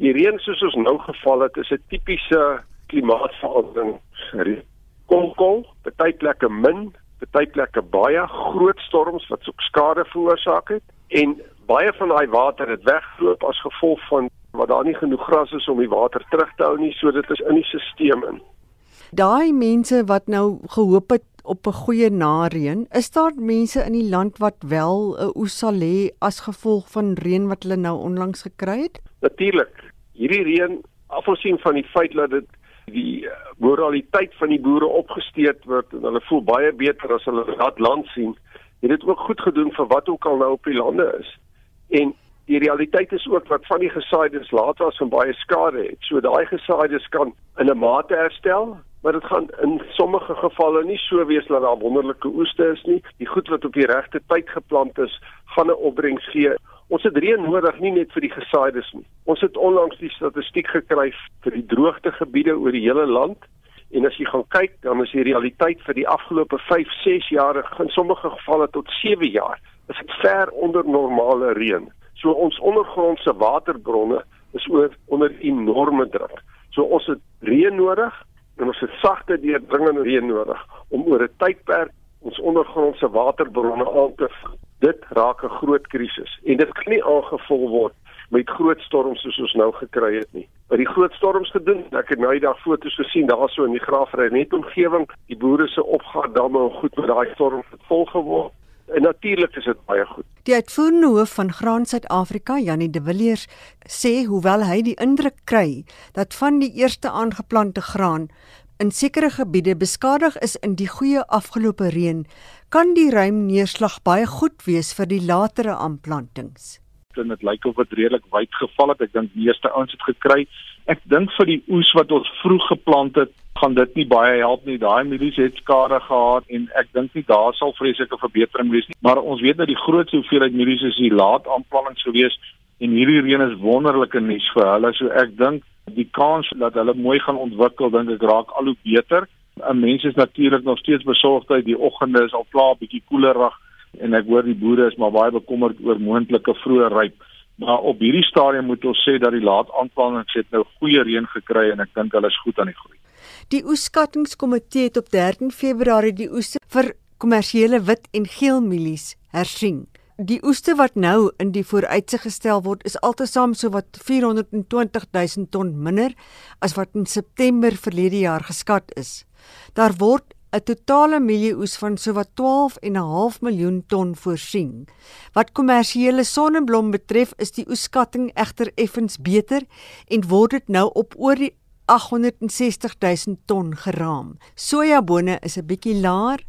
Die reën soos ons nou geval het, is 'n tipiese klimaatsverandering. Kolkol, baie plekke min, baie plekke baie groot storms wat ook skade veroorsaak het en baie van daai water het weggeloop as gevolg van wat daar nie genoeg gras is om die water terug te hou nie, so dit is in die stelsel in. Daai mense wat nou gehoop het op 'n goeie nareën, is daar mense in die land wat wel 'n oes sal hê as gevolg van reën wat hulle nou onlangs gekry het? Natuurlik. Hierdie reën, afgesien van die feit dat dit die eh, moraliteit van die boere opgesteek word en hulle voel baie beter as hulle dat land sien, het dit ook goed gedoen vir wat ook al nou op die lande is. En die realiteit is ook wat van die gesaaides later as van baie skade het. So daai gesaaides kan in 'n mate herstel, maar dit gaan in sommige gevalle nie so wees dat daar wonderlike oeste is nie. Die goed wat op die regte tyd geplant is, gaan 'n opbrengs gee. Ons het reën nodig nie net vir die gesaaides nie. Ons het onlangs die statistiek gekry vir die droogtegebiede oor die hele land. En as jy gaan kyk, dan is die realiteit vir die afgelope 5, 6 jaar, in sommige gevalle tot 7 jaar, is dit ver onder normale reën. So ons ondergrondse waterbronne is oor onder enorme druk. So ons het reën nodig, en ons het sagte deurdringende reën nodig om oor 'n tydperk ons ondergrondse waterbronne aan te dit raak 'n groot krisis en dit kan nie aangevul word met groot storms soos ons nou gekry het nie. Wat die groot storms gedoen, ek het nou die dag foto's gesien daarso in die Graafrenet omgewing, die boere se opgaat damme en goed met daai storm vol geword. En natuurlik is dit baie goed. Die uitvoerende hoof van Graan Suid-Afrika, Janie de Villiers, sê hoewel hy die indruk kry dat van die eerste aangeplante graan in sekere gebiede beskadig is in die goeie afgelope reën, kan die ruim neerslag baie goed wees vir die latere aanplantings. Dit lyk of dit redelik wyd geval het. Ek dink die meeste ouens het gekry. Ek dink vir die oes wat ons vroeg geplant het, gaan dit nie baie help nie. Daai mielies het skade gehad en ek dink nie daar sal vreeslike verbetering wees nie. Maar ons weet dat die grootste hoeveelheid mielies is hier laat aanplantings gewees en hierdie reën is wonderlike nuus vir hulle. So ek dink die kans dat hulle mooi gaan ontwikkel dink ek raak al hoe beter. 'n Mens is natuurlik nog steeds besorgd die oggende is al klaar bietjie koelerig en ek hoor die boere is maar baie bekommerd oor moontlike vroeë ryp. Maar op hierdie stadium moet ons sê dat die laat aanplantings het nou goeie reën gekry en ek dink hulle is goed aan die groei. Die oeskattingskomitee het op 13 Februarie die oeste vir kommersiële wit en geel mielies hersien. Die oeste wat nou in die vooruitsig gestel word, is altesaam so wat 420 000 ton minder as wat in September verlede jaar geskat is. Daar word 'n totale mielieoes van sowat 12 en 'n half miljoen ton voorsien. Wat kommersiële sonneblom betref, is die oeskatting egter effens beter en word dit nou op oor die 860 000 ton geraam. Sojabone is 'n bietjie laer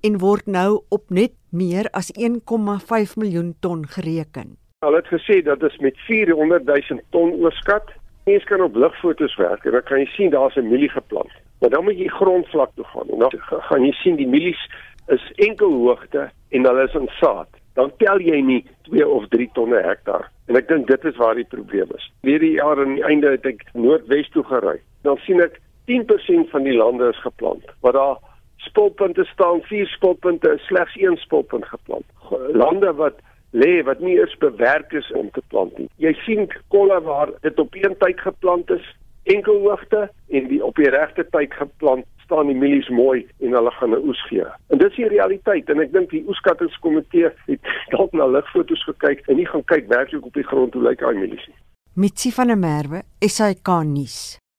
en word nou op net meer as 1,5 miljoen ton gereken. Hulle het gesê dat dit met 400 000 ton oorskat. Mens kan op ligfoto's werk en dan kan jy sien daar's 'n mielie geplant. Maar dan moet jy grondvlak toe gaan en dan gaan jy sien die mielies is enkel hoogte en hulle is in saad. Dan tel jy nie 2 of 3 tonne hektaar En ek dink dit is waar die probleem is. Hierdie jaar aan die einde het ek noordwes toe gery. Dan sien ek 10% van die lande is geplant. Wat daar spulpunte staan, vier spulpunte, slegs een spulpunt geplant. Lande wat lê wat nie eens bewerk is om te plant nie. Jy sien kolle waar dit op een tyd geplant is, enkel hoogte en die op die regte tyd geplant staan die mielies mooi en hulle gaan 'n oes gee. En dis die realiteit en ek dink die oeskattingskomitee het dalk na ligfoto's gekyk en nie gaan kyk werklik op die grond hoe lyk daai mielies nie. Mitsi van der Merwe, SAK nuus.